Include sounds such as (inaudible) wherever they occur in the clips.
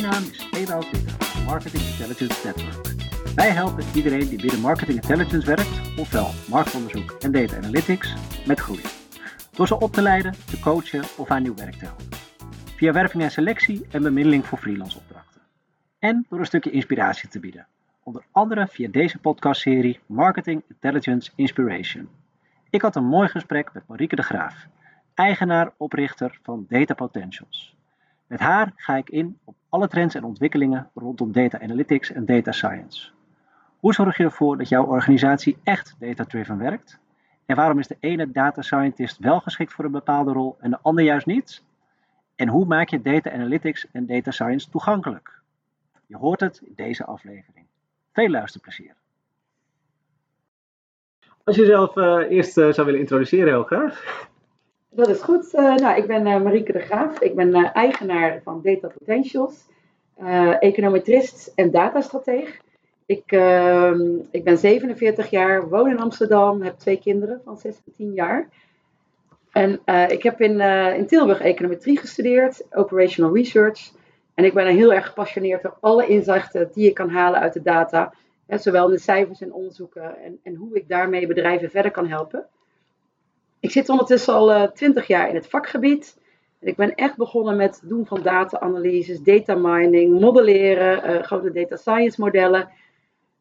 Mijn naam is Ewout Witte van Marketing Intelligence Network. Wij helpen iedereen die binnen Marketing Intelligence werkt, ofwel marktonderzoek en data analytics, met groei. Door ze op te leiden, te coachen of aan nieuw werk te helpen. Via werving en selectie en bemiddeling voor freelance opdrachten. En door een stukje inspiratie te bieden. Onder andere via deze podcastserie Marketing Intelligence Inspiration. Ik had een mooi gesprek met Marieke de Graaf, eigenaar, oprichter van Data Potentials. Met haar ga ik in op alle trends en ontwikkelingen rondom data analytics en data science. Hoe zorg je ervoor dat jouw organisatie echt data-driven werkt? En waarom is de ene data scientist wel geschikt voor een bepaalde rol en de ander juist niet? En hoe maak je data analytics en data science toegankelijk? Je hoort het in deze aflevering. Veel luisterplezier. Als je jezelf uh, eerst uh, zou willen introduceren, heel graag. Dat is goed. Uh, nou, ik ben Marieke de Graaf. Ik ben eigenaar van Data Potentials, econometrist en datastrateeg. Ik, ehm, ik ben 47 jaar, woon in Amsterdam, heb twee kinderen van 6 en 10 jaar. En ik heb in, in Tilburg econometrie gestudeerd, operational research. En ik ben heel erg gepassioneerd door alle inzichten die je kan halen uit de data. Hè, zowel in de cijfers en onderzoeken en, en hoe ik daarmee bedrijven verder kan helpen. Ik zit ondertussen al uh, 20 jaar in het vakgebied. En ik ben echt begonnen met het doen van data-analyses, data mining, modelleren, uh, grote data science modellen.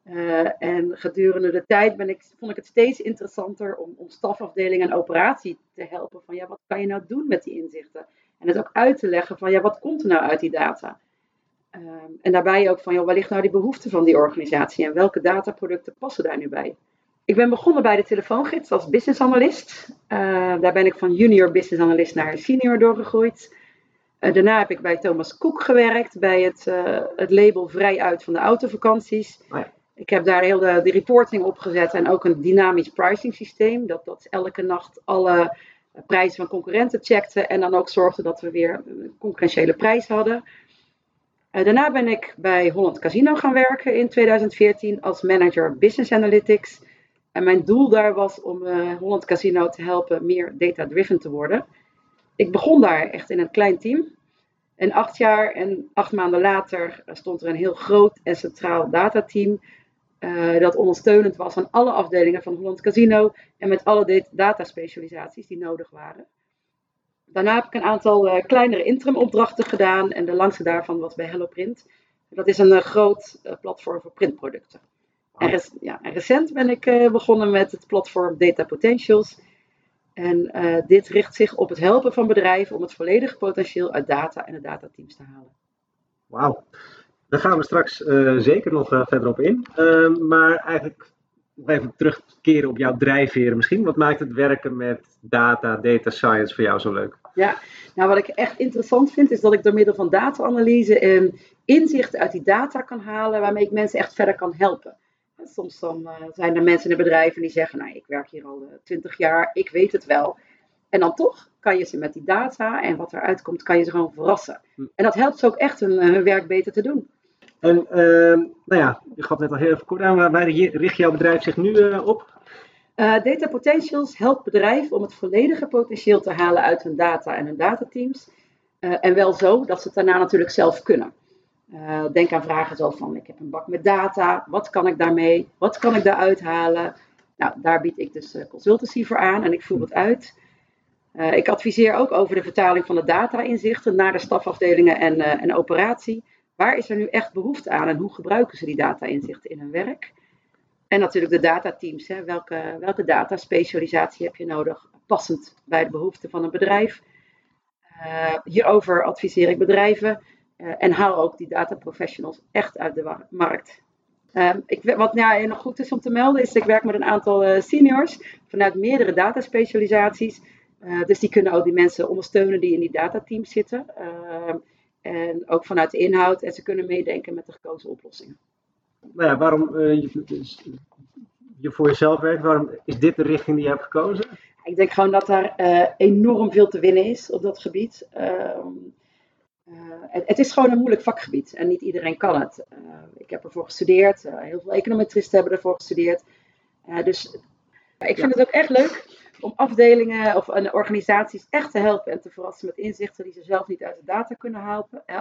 Uh, en gedurende de tijd ben ik, vond ik het steeds interessanter om, om stafafdeling en operatie te helpen. Van ja, wat kan je nou doen met die inzichten? En het ook uit te leggen van ja, wat komt er nou uit die data? Um, en daarbij ook van joh, waar ligt nou die behoefte van die organisatie en welke dataproducten passen daar nu bij? Ik ben begonnen bij de telefoongids als business analyst. Uh, daar ben ik van junior business analyst naar senior doorgegroeid. Uh, daarna heb ik bij Thomas Cook gewerkt, bij het, uh, het label Vrij uit van de autovakanties. Oh ja. Ik heb daar heel de, de reporting opgezet en ook een dynamisch pricing systeem. Dat, dat elke nacht alle prijzen van concurrenten checkte en dan ook zorgde dat we weer een concurrentiële prijs hadden. Daarna ben ik bij Holland Casino gaan werken in 2014 als manager Business Analytics. En mijn doel daar was om uh, Holland Casino te helpen meer data-driven te worden. Ik begon daar echt in een klein team. En acht jaar en acht maanden later stond er een heel groot en centraal datateam uh, dat ondersteunend was aan alle afdelingen van Holland Casino en met alle dataspecialisaties die nodig waren. Daarna heb ik een aantal uh, kleinere interim opdrachten gedaan en de langste daarvan was bij HelloPrint. Dat is een groot platform voor printproducten. En, rec ja, en, recent ben ik begonnen met het platform Data Potentials. En dit richt zich op het helpen van bedrijven om het volledige potentieel uit data en de datateams te halen. Wauw. Daar gaan we straks uh, zeker nog verder op in. Uh, maar eigenlijk even terugkeren op jouw drijfveren misschien. Wat maakt het werken met data, data science voor jou zo leuk? Ja, nou wat ik echt interessant vind is dat ik door middel van data-analyse en inzichten uit die data kan halen waarmee ik mensen echt verder kan helpen. Soms dan, eh, zijn er mensen in bedrijven die zeggen, nou ik werk hier al twintig jaar, ik weet het wel. En dan toch kan je ze met die data en wat eruit komt, kan je ze gewoon verrassen. Hm. En dat helpt ze ook echt hun, hun werk beter te doen. En uh, nou ja, je gaf net al heel even kort aan, waar richt jouw bedrijf zich nu uh, op? Uh, data Potentials helpt bedrijven om het volledige potentieel te halen uit hun data en hun datateams. En wel zo dat ze het daarna natuurlijk zelf kunnen. Denk aan vragen zoals van, ik heb een bak met data, wat kan ik daarmee? Wat kan ik daaruit halen? Nou, daar bied ik dus consultancy voor aan en ik voer het uit. ik adviseer ook over de vertaling van de data-inzichten naar de stafafdelingen en, en operatie. Waar is er nu echt behoefte aan en hoe gebruiken ze die data-inzichten in hun werk? En natuurlijk de datateams. Welke, welke dataspecialisatie heb je nodig passend bij de behoeften van een bedrijf? Hierover adviseer ik bedrijven uh, en haal ook die data professionals echt uit de markt. Uh, ik, wat nou, nog goed is om te melden is, ik werk met een aantal uh, seniors vanuit meerdere dataspecialisaties. dus die kunnen ook die mensen ondersteunen die in die datateams zitten. En ook vanuit de inhoud. En ze kunnen meedenken met de gekozen oplossingen. Nou ja, waarom uh, je, je, voor jezelf werkt, waarom is dit de richting die je hebt gekozen? Ik denk gewoon dat daar uh, enorm veel te winnen is op dat gebied. Uh, het, het, is gewoon een moeilijk vakgebied en niet iedereen kan het. ik heb ervoor gestudeerd, heel veel econometristen hebben ervoor gestudeerd. dus ik vind het ook echt leuk om afdelingen of organisaties echt te helpen en te verrassen met inzichten die ze zelf niet uit de data kunnen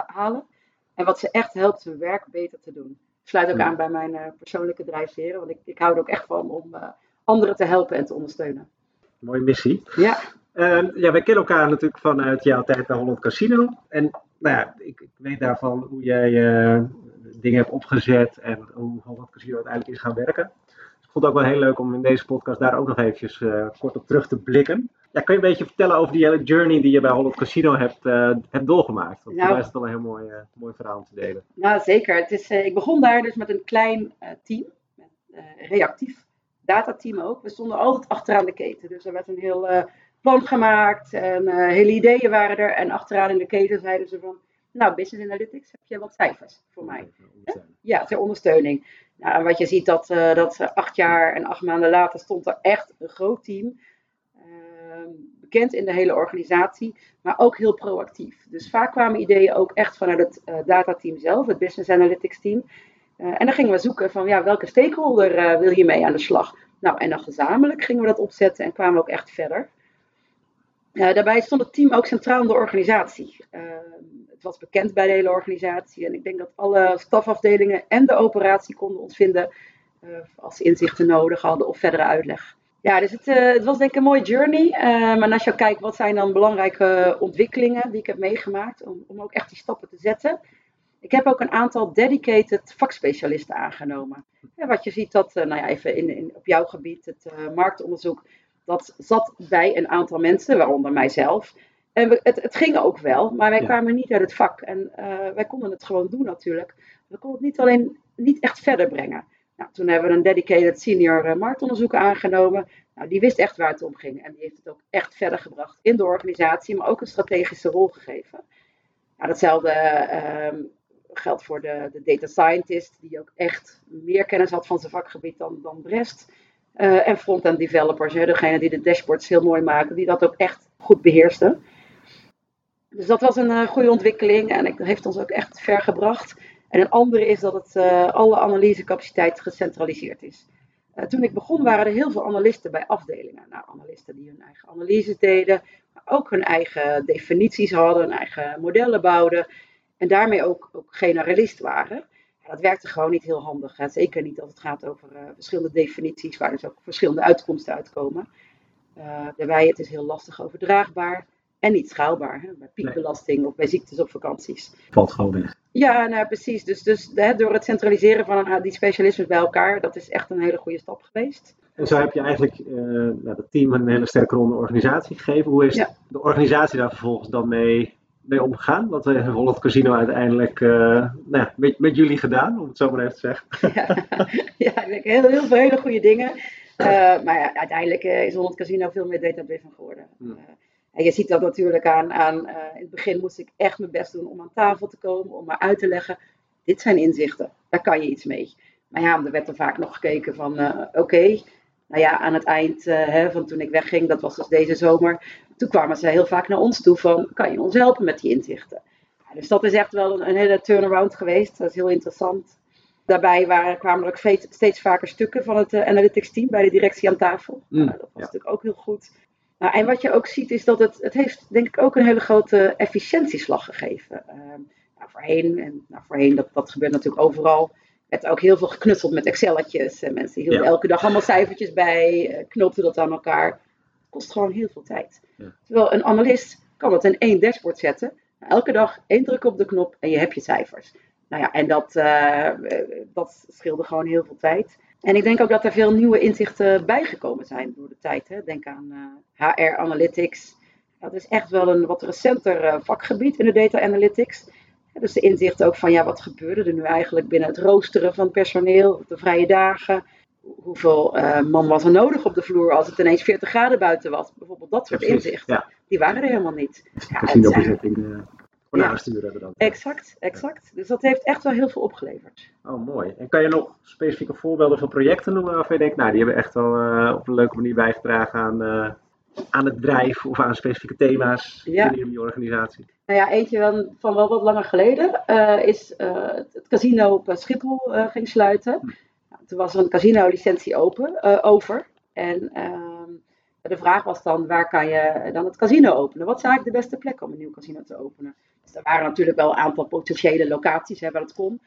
halen. En wat ze echt helpt hun werk beter te doen. Ik sluit ook Ja. aan bij mijn eh, persoonlijke drijfveren, want ik, ik hou er ook echt van om eh, anderen te helpen en te ondersteunen. Mooie missie. Ja, Ehm, ja, wij kennen elkaar natuurlijk vanuit jouw tijd bij Holland Casino. En nou ja, ik, ik weet daarvan hoe jij eh, dingen hebt opgezet en hoe Holland Casino uiteindelijk is gaan werken. Dus ik vond het ook wel heel leuk om in deze podcast daar ook nog eventjes eh, kort op terug te blikken. Ja, kan je een beetje vertellen over die hele journey die je bij Holland Casino hebt, eh, hebt doorgemaakt? Want Nou. voor mij is het wel een heel mooi, mooi verhaal om te delen. nou zeker. Het is, ik begon daar dus met een klein team, met, reactief datateam ook. We stonden altijd achteraan de keten, dus er werd een heel plan gemaakt en eh, hele ideeën waren er. En achteraan in de keten zeiden ze van, nou Business Analytics, heb je wat cijfers voor mij? Ja, ter ondersteuning. Nou, en wat je ziet, dat, eh, dat acht jaar en acht maanden later stond er echt een groot team. Ehm, bekend in de hele organisatie, maar ook heel proactief. Dus vaak kwamen ideeën ook echt vanuit het eh, datateam zelf, het Business Analytics team. En dan gingen we zoeken van ja, welke stakeholder eh, wil hiermee aan de slag? Nou, en dan gezamenlijk gingen we dat opzetten en kwamen we ook echt verder. Eh, daarbij stond het team ook centraal in de organisatie. Ehm, het was bekend bij de hele organisatie en ik denk dat alle stafafdelingen en de operatie konden ons vinden eh, als inzichten nodig hadden of verdere uitleg. Ja, dus het, eh, het was denk ik een mooie journey. Eh, maar als je kijkt wat zijn dan belangrijke ontwikkelingen die ik heb meegemaakt om, om ook echt die stappen te zetten. Ik heb ook een aantal dedicated vakspecialisten aangenomen. Wat je ziet dat, eh, nou ja, even in, in, op jouw gebied, het eh, marktonderzoek, dat zat bij een aantal mensen, waaronder mijzelf. En we, het, het ging ook wel, maar wij Ja. kwamen niet uit het vak. En eh, wij konden het gewoon doen natuurlijk. We konden het niet alleen niet echt verder brengen. Nou, toen hebben we een dedicated senior eh, marktonderzoeker aangenomen. Nou, die wist echt waar het om ging. En die heeft het ook echt verder gebracht in de organisatie, maar ook een strategische rol gegeven. Nou, datzelfde ehm, geldt voor de, de data scientist, die ook echt meer kennis had van zijn vakgebied dan, dan de rest. Eh, en front-end developers, hè, degene die de dashboards heel mooi maken, die dat ook echt goed beheersten. Dus dat was een eh, goede ontwikkeling en het heeft ons ook echt ver gebracht. En een andere is dat het, eh, alle analysecapaciteit gecentraliseerd is. Toen ik begon waren er heel veel analisten bij afdelingen. Nou, analisten die hun eigen analyses deden, maar ook hun eigen definities hadden, hun eigen modellen bouwden. En daarmee ook, ook generalist waren. Dat werkte gewoon niet heel handig. Hè. Zeker niet als het gaat over eh, verschillende definities, waar dus ook verschillende uitkomsten uitkomen. Eh, daarbij het is heel lastig overdraagbaar en niet schaalbaar. Hè, bij piekbelasting of bij ziektes op vakanties. Valt gewoon weg. Ja, nou precies. Dus, dus hè, door het centraliseren van een- die specialismes bij elkaar, dat is echt een hele goede stap geweest. En zo heb je eigenlijk eh nou, dat team een hele sterke rol in de organisatie gegeven. Hoe is Ja. de organisatie daar vervolgens dan mee, mee omgegaan? Wat heeft Holland Casino uiteindelijk eh, nou ja, met, met jullie gedaan, om het zo maar even te zeggen? ja, (laughs) ja, ik denk heel, heel veel hele goede dingen. Eh, maar ja, uiteindelijk eh, is Holland Casino veel meer data-driven geworden. Hmm. Eh, en je ziet dat natuurlijk aan, aan eh, in het begin moest ik echt mijn best doen om aan tafel te komen, om maar uit te leggen, dit zijn inzichten, daar kan je iets mee. Maar ja, er werd er vaak nog gekeken van, eh, oké, nou ja, aan het eind eh, hè, van toen ik wegging, dat was dus deze zomer, toen kwamen ze heel vaak naar ons toe van, kan je ons helpen met die inzichten? Ja, dus dat is echt wel een, een hele turnaround geweest, dat is heel interessant. Daarbij waren, kwamen er ook steeds, steeds vaker stukken van het eh, analytics team bij de directie aan tafel. Mm, Nou, dat was ja. natuurlijk ook heel goed. Nou, en wat je ook ziet is dat het, het heeft denk ik ook een hele grote efficiëntieslag gegeven. Ehm nou, voorheen, en nou, voorheen dat, dat gebeurt natuurlijk overal, werd ook heel veel geknutseld met Excelletjes. En mensen hielden Ja. elke dag allemaal cijfertjes bij, eh, knoopten dat aan elkaar. Het kost gewoon heel veel tijd. Ja. Terwijl een analist kan dat in één dashboard zetten. Elke dag één druk op de knop en je hebt je cijfers. Nou ja, en dat, eh, eh, dat scheelde gewoon heel veel tijd. En ik denk ook dat er veel nieuwe inzichten bijgekomen zijn door de tijd. Hè. Denk aan eh, HR Analytics. Dat is echt wel een wat recenter eh, vakgebied in de data analytics. Dus de inzichten ook van ja, wat gebeurde er nu eigenlijk binnen het roosteren van personeel, op de vrije dagen. Hoeveel eh, man was er nodig op de vloer als het ineens 40 graden buiten was? Bijvoorbeeld dat soort Precies, inzichten. Ja, Die waren er helemaal niet. Ja, casino zijn- bezetting uh, voor Ja. aansturen hebben dan. Exact, exact. Dus dat heeft echt wel heel veel opgeleverd. Oh, mooi. En kan je nog specifieke voorbeelden van projecten noemen waarvan je denkt, nou, die hebben echt wel eh, op een leuke manier bijgedragen aan, eh, aan het bedrijf of aan specifieke thema's Ja. binnen jullie organisatie? Nou ja, eentje van wel wat langer geleden eh, is eh, het casino op eh, Schiphol ging sluiten. Nou, toen was er een casino-licentie open, over. En ehm, De vraag was dan, waar kan je dan het casino openen? Wat is eigenlijk de beste plek om een nieuw casino te openen? Dus er waren natuurlijk wel een aantal potentiële locaties hè, waar het kon.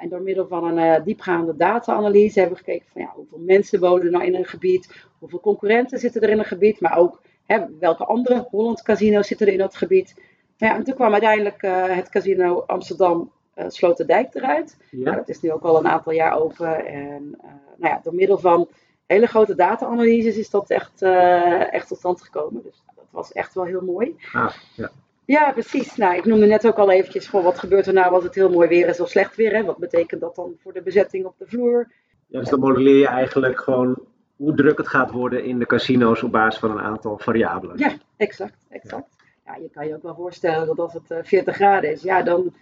En door middel van een uh, diepgaande data-analyse hebben we gekeken van ja, hoeveel mensen wonen nou in een gebied, hoeveel concurrenten zitten er in een gebied, maar ook hè, welke andere Holland casino's zitten er in dat gebied. Nou ja, en toen kwam uiteindelijk uh, het casino Amsterdam uh, Sloterdijk eruit. Ja. Nou, dat is nu ook al een aantal jaar open. En nou ja, door middel van hele grote data-analyses is dat echt, echt tot stand gekomen. Dus dat was echt wel heel mooi. Ah, ja. Ja, precies. Nou, ik noemde net ook al eventjes voor wat gebeurt er nou als het heel mooi weer is of slecht weer. Hè? Wat betekent dat dan voor de bezetting op de vloer? Ja, dus dan modelleer je eigenlijk gewoon hoe druk het gaat worden in de casino's op basis van een aantal variabelen. Ja, exact. exact. Ja, je kan je ook wel voorstellen dat als het 40 graden is, ja, dan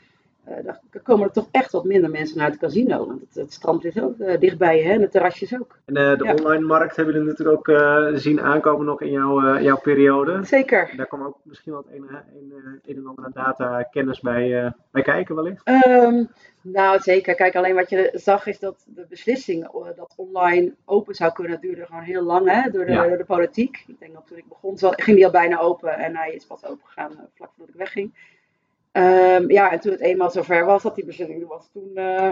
uh, dan komen er toch echt wat minder mensen naar het casino. Want het, het strand is ook uh, dichtbij hè, en het terrasjes ook. En uh, de ja. online markt hebben jullie natuurlijk ook zien aankomen nog in jouw, jouw periode. Zeker. Daar kwam ook misschien wat een, een, een en ander data kennis bij, bij kijken wellicht? Um, nou zeker. Kijk, alleen wat je zag is dat de beslissing dat online open zou kunnen duurde gewoon heel lang hè, door, de, ja. door de politiek. Ik denk dat toen ik begon ging die al bijna open en hij is pas open gegaan vlak voordat ik wegging. Um, ja, en toen het eenmaal zover was dat die beslissing er was, toen, uh,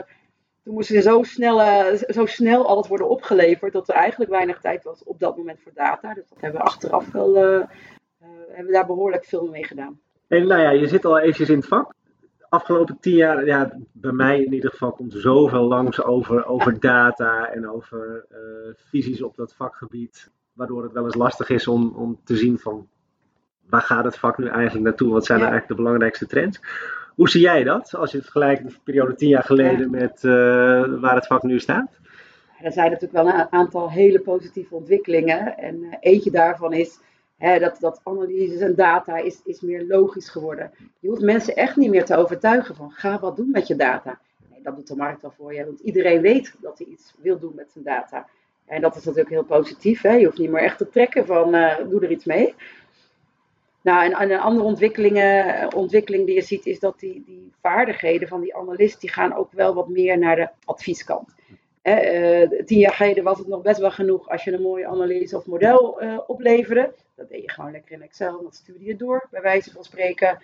toen moest er zo snel, uh, zo snel alles worden opgeleverd dat er eigenlijk weinig tijd was op dat moment voor data. Dus dat hebben we achteraf wel, uh, hebben we daar behoorlijk veel mee gedaan. En nou ja, je zit al eventjes in het vak. Afgelopen tien jaar, ja, bij mij in ieder geval, komt zoveel langs over, over (laughs) data en over visies op dat vakgebied. Waardoor het wel eens lastig is om, om te zien van waar gaat het vak nu eigenlijk naartoe? Wat zijn ja. eigenlijk de belangrijkste trends? Hoe zie jij dat als je het vergelijkt met de periode tien jaar geleden ja. met uh, waar het vak nu staat? Er zijn natuurlijk wel een aantal hele positieve ontwikkelingen. En uh, eentje daarvan is hè, dat, dat analyses en data is, is meer logisch geworden. Je hoeft mensen echt niet meer te overtuigen van ga wat doen met je data. Nee, dat doet de markt al voor je. Want iedereen weet dat hij iets wil doen met zijn data. En dat is natuurlijk heel positief. Hè? Je hoeft niet meer echt te trekken van uh, doe er iets mee. Nou, en, en een andere ontwikkelingen, ontwikkeling die je ziet is dat die, die vaardigheden van die analist, die gaan ook wel wat meer naar de advieskant. Eh, uh, tien jaar geleden was het nog best wel genoeg als je een mooie analyse of model uh, opleverde. Dat deed je gewoon lekker in Excel dat stuurde je door, bij wijze van spreken.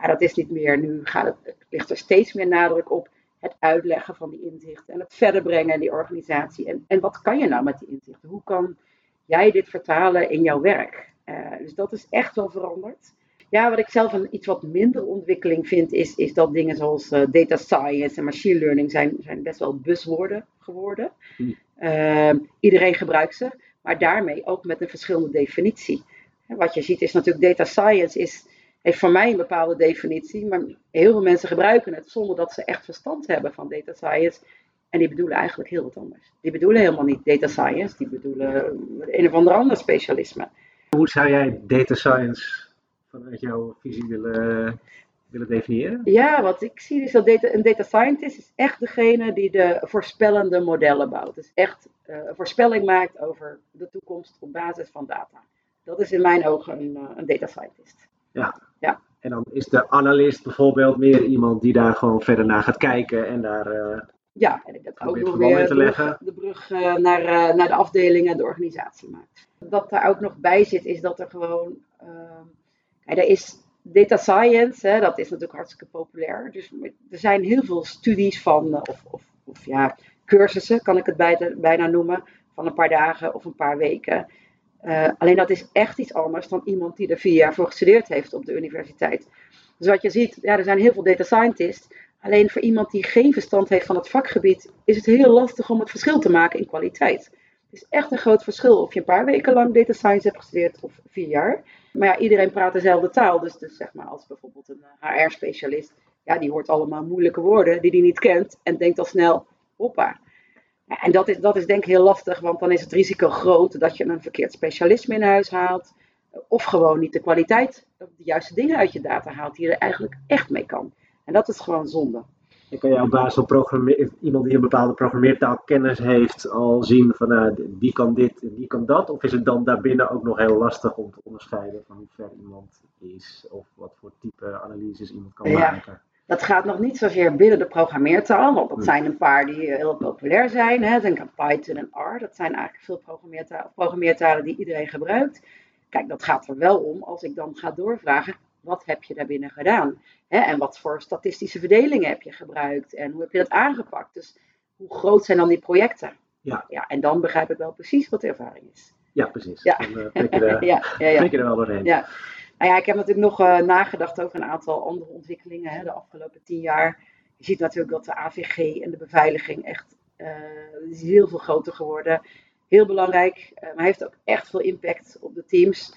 Ja, dat is niet meer. Nu gaat het, ligt er steeds meer nadruk op het uitleggen van die inzichten en het verder brengen in die organisatie. En, en wat kan je nou met die inzichten? Hoe kan jij dit vertalen in jouw werk? Uh, dus dat is echt wel veranderd. Ja, wat ik zelf een iets wat minder ontwikkeling vind, is, is dat dingen zoals uh, data science en machine learning zijn, zijn best wel buswoorden geworden. Hmm. Uh, iedereen gebruikt ze, maar daarmee ook met een verschillende definitie. Wat je ziet is natuurlijk data science is, heeft voor mij een bepaalde definitie, maar heel veel mensen gebruiken het zonder dat ze echt verstand hebben van data science. En die bedoelen eigenlijk heel wat anders. Die bedoelen helemaal niet data science, die bedoelen een of ander ander specialisme. Hoe zou jij data science vanuit jouw visie willen, willen definiëren? Ja, wat ik zie is dat data, een data scientist is echt degene die de voorspellende modellen bouwt. Dus echt uh, een voorspelling maakt over de toekomst op basis van data. Dat is in mijn ogen een, uh, een data scientist. Ja. ja. En dan is de analist bijvoorbeeld meer iemand die daar gewoon verder naar gaat kijken en daar. Uh, ja, en dat ook nog weer de brug naar, naar de afdeling en de organisatie maakt wat daar ook nog bij zit, is dat er gewoon. Uh, er is data science, hè, dat is natuurlijk hartstikke populair. Dus er zijn heel veel studies van, of, of, of ja, cursussen kan ik het bijna, bijna noemen, van een paar dagen of een paar weken. Uh, alleen dat is echt iets anders dan iemand die er vier jaar voor gestudeerd heeft op de universiteit. Dus wat je ziet, ja, er zijn heel veel data scientists. Alleen voor iemand die geen verstand heeft van het vakgebied, is het heel lastig om het verschil te maken in kwaliteit is echt een groot verschil of je een paar weken lang data science hebt gestudeerd of vier jaar. Maar ja, iedereen praat dezelfde taal. Dus, dus zeg maar als bijvoorbeeld een HR-specialist, ja, die hoort allemaal moeilijke woorden die hij niet kent en denkt al snel, hoppa. En dat is, dat is denk ik heel lastig, want dan is het risico groot dat je een verkeerd specialisme in huis haalt. Of gewoon niet de kwaliteit, de juiste dingen uit je data haalt die je er eigenlijk echt mee kan. En dat is gewoon zonde. Dan kan je op basis van iemand die een bepaalde programmeertaalkennis heeft al zien van uh, die kan dit en die kan dat? Of is het dan daarbinnen ook nog heel lastig om te onderscheiden van hoe ver iemand is of wat voor type analyses iemand kan ja. maken? Dat gaat nog niet zozeer binnen de programmeertaal, want dat Hmm. zijn een paar die heel populair zijn. Hè. Denk aan Python en R. Dat zijn eigenlijk veel programmeertalen, programmeertalen die iedereen gebruikt. Kijk, dat gaat er wel om als ik dan ga doorvragen, wat heb je daarbinnen gedaan? Hè, en wat voor statistische verdelingen heb je gebruikt? En hoe heb je dat aangepakt? Dus hoe groot zijn dan die projecten? Ja. ja en dan begrijp ik wel precies wat de ervaring is. Ja, precies. Ja. Dan uh, prik, je er, (laughs) ja, ja, ja. er wel doorheen. Ja. Nou ja, ik heb natuurlijk nog uh, nagedacht over een aantal andere ontwikkelingen hè, de afgelopen tien jaar. Je ziet natuurlijk dat de AVG en de beveiliging echt uh, is heel veel groter geworden. Heel belangrijk, maar heeft ook echt veel impact op de teams.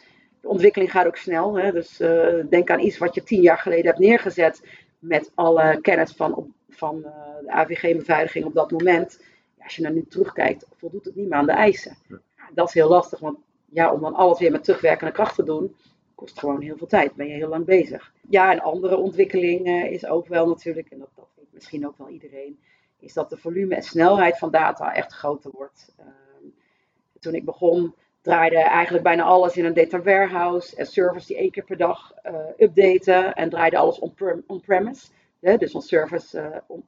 De ontwikkeling gaat ook snel. Hè, dus uh, denk aan iets wat je tien jaar geleden hebt neergezet met alle kennis van, op, van de AVG-beveiliging op dat moment. Ja, als je naar nu terugkijkt, voldoet het niet meer aan de eisen. Ja, dat is heel lastig, want ja, om dan alles weer met terugwerkende kracht te doen, kost gewoon heel veel tijd. Ben je heel lang bezig. Ja, en andere ontwikkeling uh, is ook wel natuurlijk, en dat, dat weet misschien ook wel iedereen, is dat de volume en snelheid van data echt groter wordt. Uh, toen ik begon, draaide eigenlijk bijna alles in een data warehouse en servers die één keer per dag uh, updaten en draaide alles on-premise. On dus on servers, on,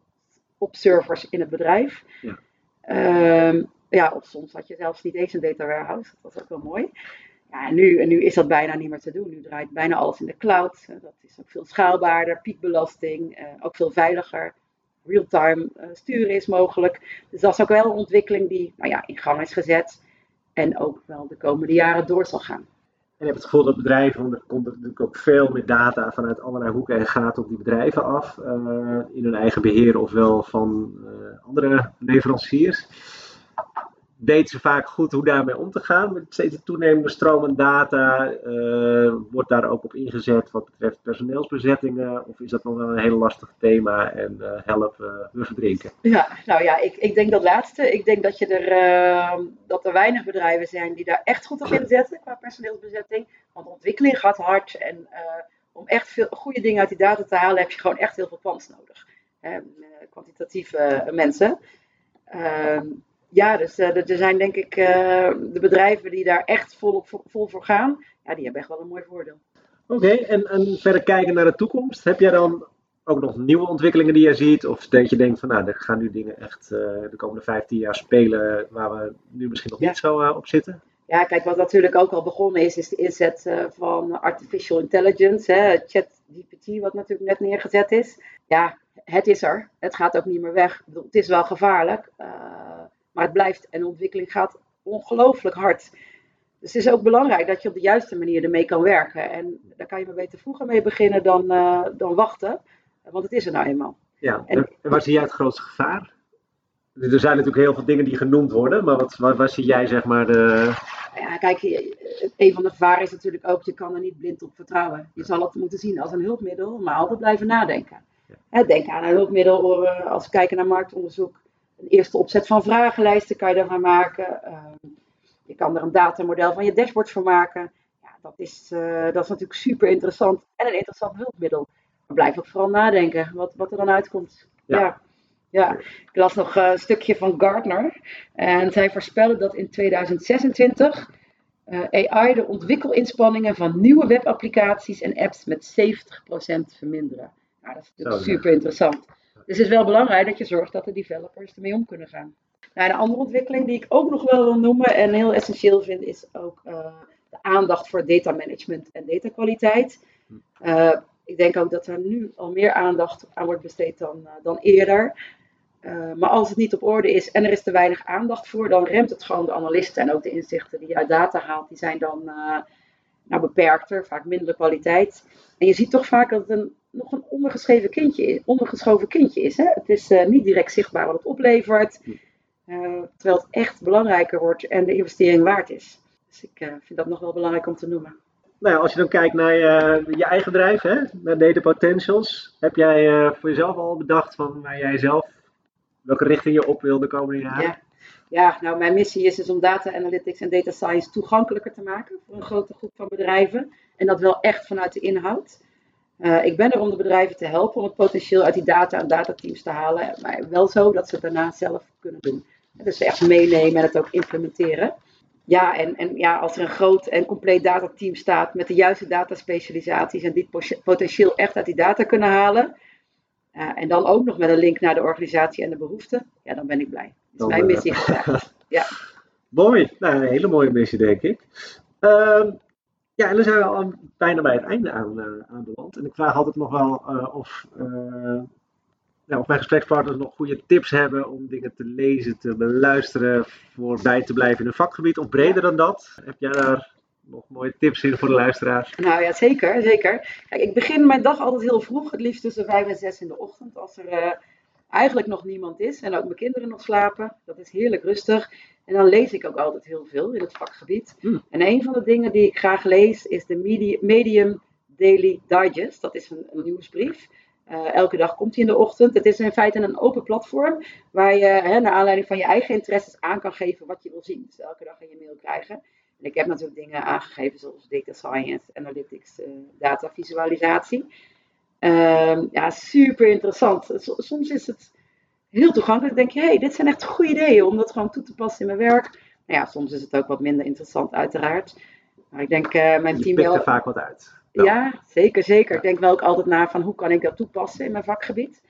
op servers in het bedrijf. Ja. Um, ja, of soms had je zelfs niet eens een data warehouse. Dat was ook wel mooi. Ja, en nu, en nu is dat bijna niet meer te doen. Nu draait bijna alles in de cloud. Dat is ook veel schaalbaarder, piekbelasting, uh, ook veel veiliger. Real-time sturen is mogelijk. Dus dat is ook wel een ontwikkeling die nou ja, in gang is gezet. En ook wel de komende jaren door zal gaan. En je hebt het gevoel dat bedrijven, want er komt natuurlijk ook veel meer data vanuit allerlei hoeken en gaat op die bedrijven af. Uh, in hun eigen beheer ofwel van andere leveranciers weten ze vaak goed hoe daarmee om te gaan. Met steeds toenemende stroom aan data uh, wordt daar ook op ingezet wat betreft personeelsbezettingen? Of is dat nog wel een heel lastig thema en uh, help, uh, we verdrinken? Ja, nou ja, ik, ik denk dat laatste. Ik denk dat, je er, dat er weinig bedrijven zijn die daar echt goed op inzetten qua personeelsbezetting. Want de ontwikkeling gaat hard en om echt veel goede dingen uit die data te halen heb je gewoon echt heel veel pans nodig. kwantitatieve mensen. Ehm, ja, dus uh, er zijn denk ik uh, de bedrijven die daar echt vol, vol voor gaan, ja, die hebben echt wel een mooi voordeel. Oké, okay, en, en verder kijken naar de toekomst. Heb jij dan ook nog nieuwe ontwikkelingen die je ziet? Of dat je denkt van nou, er gaan nu dingen echt uh, de komende 15 jaar spelen waar we nu misschien nog Ja. niet zo op zitten? Ja, kijk, wat natuurlijk ook al begonnen is, is de inzet van artificial intelligence, hè, ChatGPT, wat natuurlijk net neergezet is. Ja, het is er. Het gaat ook niet meer weg. Ik bedoel, het is wel gevaarlijk. Maar het blijft en de ontwikkeling gaat ongelooflijk hard. Dus het is ook belangrijk dat je op de juiste manier ermee kan werken. En daar kan je maar beter vroeger mee beginnen dan, uh, dan wachten. Want het is er nou eenmaal. Ja, en, en waar zie jij het grootste gevaar? Er zijn natuurlijk heel veel dingen die genoemd worden, maar wat, waar, waar zie jij zeg maar de... Ja, kijk, een van de gevaren is natuurlijk ook, je kan er niet blind op vertrouwen. Je zal het moeten zien als een hulpmiddel, maar altijd blijven nadenken. Ja. Denk aan een hulpmiddel als we kijken naar marktonderzoek een eerste opzet van vragenlijsten kan je daarvan maken. Uh, je kan er een datamodel van je dashboard van maken. Ja, dat, is, uh, dat is natuurlijk super interessant en een interessant hulpmiddel. Maar blijf ook vooral nadenken wat, wat er dan uitkomt. Ja. ja. ja. ik las nog een stukje van Gartner. En zij voorspellen dat in 2026 uh, AI de ontwikkelinspanningen van nieuwe webapplicaties en apps met 70% verminderen. Nou, dat is natuurlijk Zo, super interessant. Dus het is wel belangrijk dat je zorgt dat de developers ermee om kunnen gaan. Nou, een andere ontwikkeling die ik ook nog wel wil noemen en heel essentieel vind, is ook uh, de aandacht voor data management en datakwaliteit. Uh, ik denk ook dat er nu al meer aandacht aan wordt besteed dan, uh, dan eerder. maar als het niet op orde is en er is te weinig aandacht voor, dan remt het gewoon de analisten en ook de inzichten die je uit data haalt, die zijn dan nou, beperkter, vaak minder kwaliteit. En je ziet toch vaak dat het een nog een ondergeschreven kindje ondergeschoven kindje is. Hè? Het is uh, niet direct zichtbaar wat het oplevert, uh, terwijl het echt belangrijker wordt en de investering waard is. Dus ik uh, vind dat nog wel belangrijk om te noemen. Nou als je dan kijkt naar je, je eigen bedrijf, hè, naar Data Potentials, heb jij voor jezelf al bedacht van waar jij zelf, welke richting je op wil de komende jaren? Ja. Ja, nou mijn missie is dus om data analytics en data science toegankelijker te maken voor een grote groep van bedrijven. En dat wel echt vanuit de inhoud. Uh, ik ben er om de bedrijven te helpen om het potentieel uit die data en datateams te halen, maar wel zo dat ze het daarna zelf kunnen doen. Dus echt meenemen en het ook implementeren. Ja, en, en ja, als er een groot en compleet datateam staat met de juiste dataspecialisaties en die potentieel echt uit die data kunnen halen, Uh, en dan ook nog met een link naar de organisatie en de behoeften. Ja, dan ben ik blij. Dat is mijn (laughs) missie ja. Mooi. Nou, een hele mooie missie, denk ik. Uh, ja, en dan zijn we al bijna bij het einde aan, uh, aanbeland. En ik vraag altijd nog wel uh, of, of mijn gesprekspartners nog goede tips hebben om dingen te lezen, te beluisteren, voor bij te blijven in een vakgebied. Of breder dan dat. Heb jij daar nog mooie tips in voor de luisteraars? Nou ja, zeker, zeker. Kijk, ik begin mijn dag altijd heel vroeg, het liefst tussen vijf en zes in de ochtend, als er eigenlijk nog niemand is en ook mijn kinderen nog slapen. Dat is heerlijk rustig. En dan lees ik ook altijd heel veel in het vakgebied. Hmm. En een van de dingen die ik graag lees is de Medium Daily Digest. Dat is een, een nieuwsbrief. Uh, elke dag komt hij in de ochtend. Het is in feite een open platform waar je hè, naar aanleiding van je eigen interesses aan kan geven wat je wil zien. Dus elke dag in je mail krijgen. En ik heb natuurlijk dingen aangegeven zoals data science, analytics, uh, data visualisatie. Uh, ja, super interessant. Soms is het heel toegankelijk. denk je, hé, hey, dit zijn echt goede ideeën om dat gewoon toe te passen in mijn werk. Nou ja, soms is het ook wat minder interessant uiteraard. Maar ik denk, uh, mijn je team wel... er vaak wat uit. Ja, zeker, zeker. Ik denk wel ook altijd na van hoe kan ik dat toepassen in mijn vakgebied.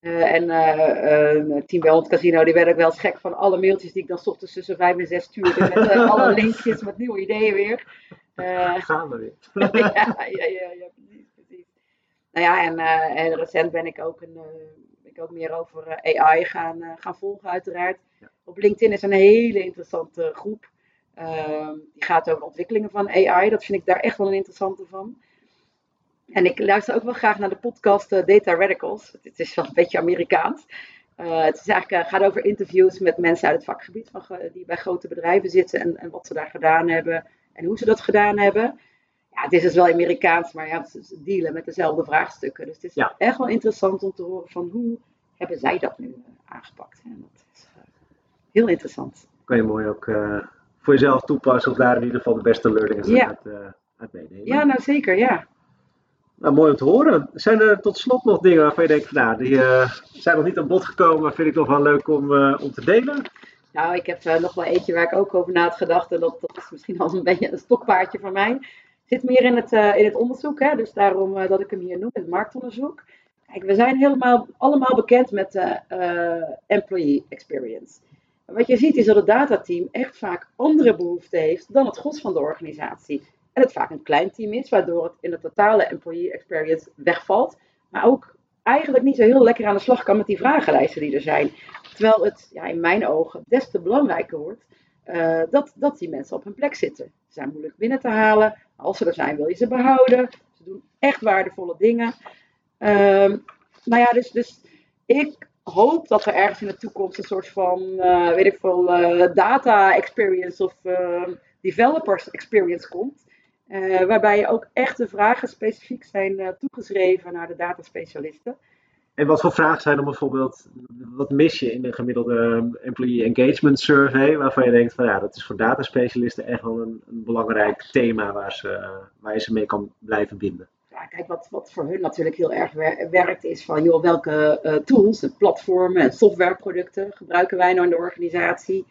Uh, en uh, Team Wellness Casino, die werd ook wel gek van alle mailtjes die ik dan ochtends tussen vijf en zes stuurde. Met alle (laughs) linkjes, met nieuwe ideeën weer. Gaan we weer. (laughs) ja, ja, ja, ja. Nou ja, en, en recent ben ik ook, een, ik ook meer over AI gaan, gaan volgen uiteraard. Ja. Op LinkedIn is een hele interessante groep. Ehm, die gaat over ontwikkelingen van AI. Dat vind ik daar echt wel een interessante van. En ik luister ook wel graag naar de podcast Data Radicals. Het is wel een beetje Amerikaans. Uh, het is eigenlijk, uh, gaat over interviews met mensen uit het vakgebied van, die bij grote bedrijven zitten en, en, wat ze daar gedaan hebben en hoe ze dat gedaan hebben. Ja, het is dus wel Amerikaans, maar ja, ze dealen met dezelfde vraagstukken. Dus het is ja. echt wel interessant om te horen van hoe hebben zij dat nu aangepakt. En dat is heel interessant. Kan je mooi ook voor jezelf toepassen of daar in ieder geval de beste learnings ja. uit, uit meenemen. Ja, nou zeker, ja. Nou, mooi om te horen. Zijn er tot slot nog dingen waarvan je denkt, nou, die uh, zijn nog niet aan bod gekomen, maar vind ik nog wel leuk om, uh, om te delen? Nou, ik heb uh, nog wel eentje waar ik ook over na had gedacht, en dat, dat is misschien al een beetje een stokpaardje van mij. Zit meer in het, in het onderzoek, hè, dus daarom dat ik hem hier noem, het marktonderzoek. Kijk, we zijn helemaal, allemaal bekend met employee experience. En wat je ziet is dat het datateam echt vaak andere behoeften heeft dan het gros van de organisatie. En het vaak een klein team is, waardoor het in de totale employee experience wegvalt. Maar ook eigenlijk niet zo heel lekker aan de slag kan met die vragenlijsten die er zijn. Terwijl het ja, in mijn ogen des te belangrijker wordt dat, dat die mensen op hun plek zitten. Moeilijk binnen te halen. Als ze er zijn, wil je ze behouden. Ze doen echt waardevolle dingen. Um, nou ja, dus, dus ik hoop dat er ergens in de toekomst een soort van, uh, weet ik veel, uh, data experience of developers experience komt. Uh, waarbij ook echt de vragen specifiek zijn toegeschreven naar de dataspecialisten. En wat voor vragen zijn dan bijvoorbeeld, wat mis je in de gemiddelde Employee Engagement Survey, waarvan je denkt van ja, dat is voor dataspecialisten echt wel een, een belangrijk thema waar, ze, waar je ze mee kan blijven binden? Ja, kijk, wat, wat voor hun natuurlijk heel erg werkt is van joh, welke uh, tools, platformen en softwareproducten gebruiken wij nou in de organisatie?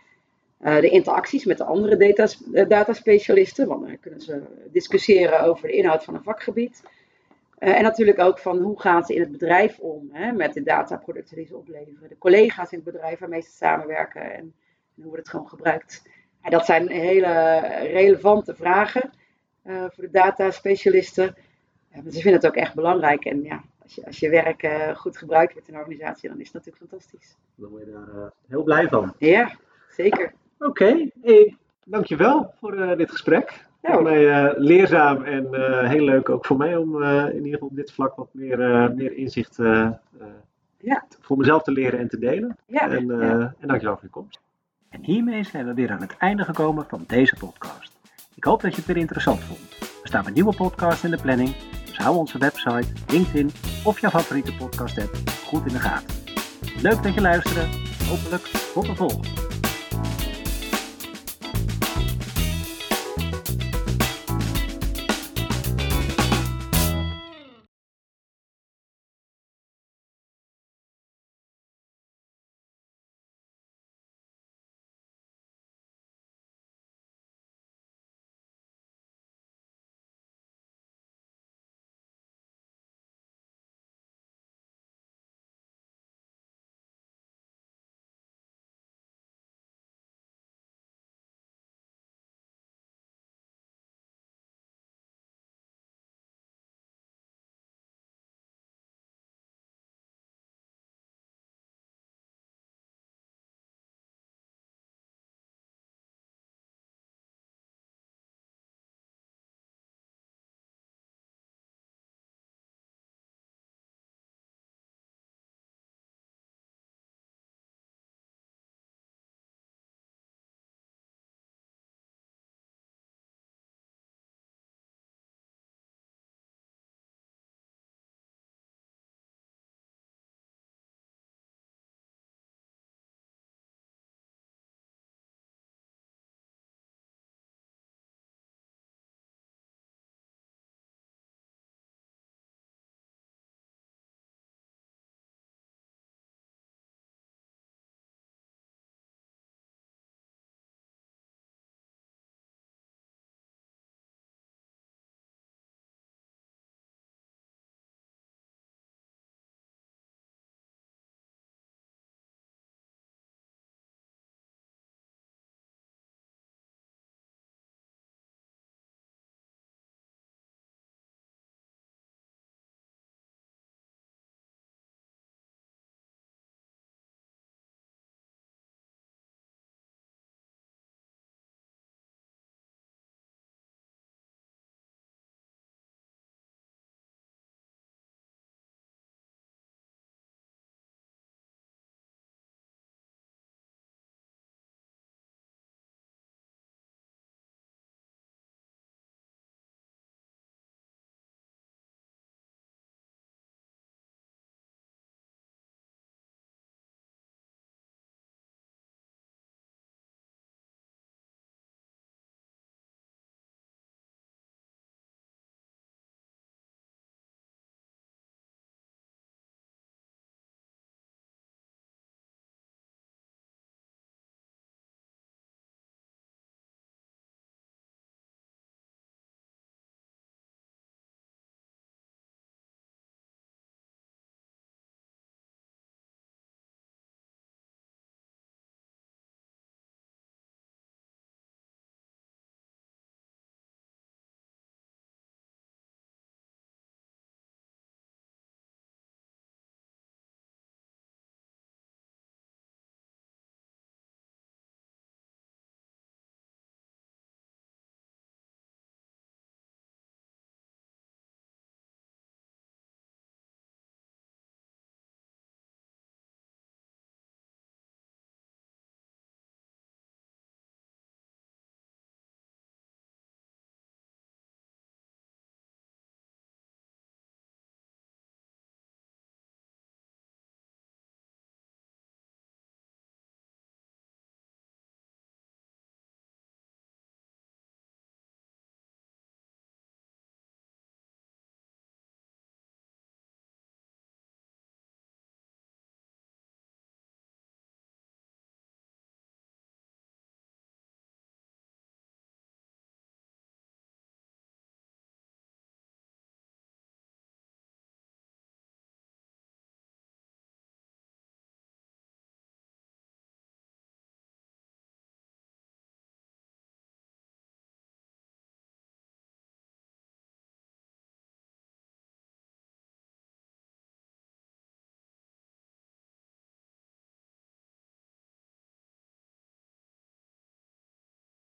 Uh, de interacties met de andere data, dataspecialisten, want dan kunnen ze discussiëren over de inhoud van een vakgebied. Uh, en natuurlijk ook van hoe gaan ze in het bedrijf om hè, met de dataproducten die ze opleveren. De collega's in het bedrijf waarmee ze samenwerken en, en hoe wordt het gewoon gebruikt. En dat zijn hele relevante vragen voor de dataspecialisten. ze vinden het ook echt belangrijk. En ja, als je, als je werk goed gebruikt wordt in een organisatie, dan is het natuurlijk fantastisch. Dan word je daar heel blij van. Ja, zeker. Oké, okay. hey, dankjewel voor dit gesprek. Ja, voor mij uh, leerzaam en uh, heel leuk ook voor mij om in ieder geval op dit vlak wat meer, meer inzicht ja. voor mezelf te leren en te delen. Ja, en, ja. en dankjewel voor je komst. En hiermee zijn we weer aan het einde gekomen van deze podcast. Ik hoop dat je het weer interessant vond. Er staan een nieuwe podcast in de planning, dus hou onze website, LinkedIn of jouw favoriete podcast app goed in de gaten. Leuk dat je luisterde. Hopelijk tot de volgende.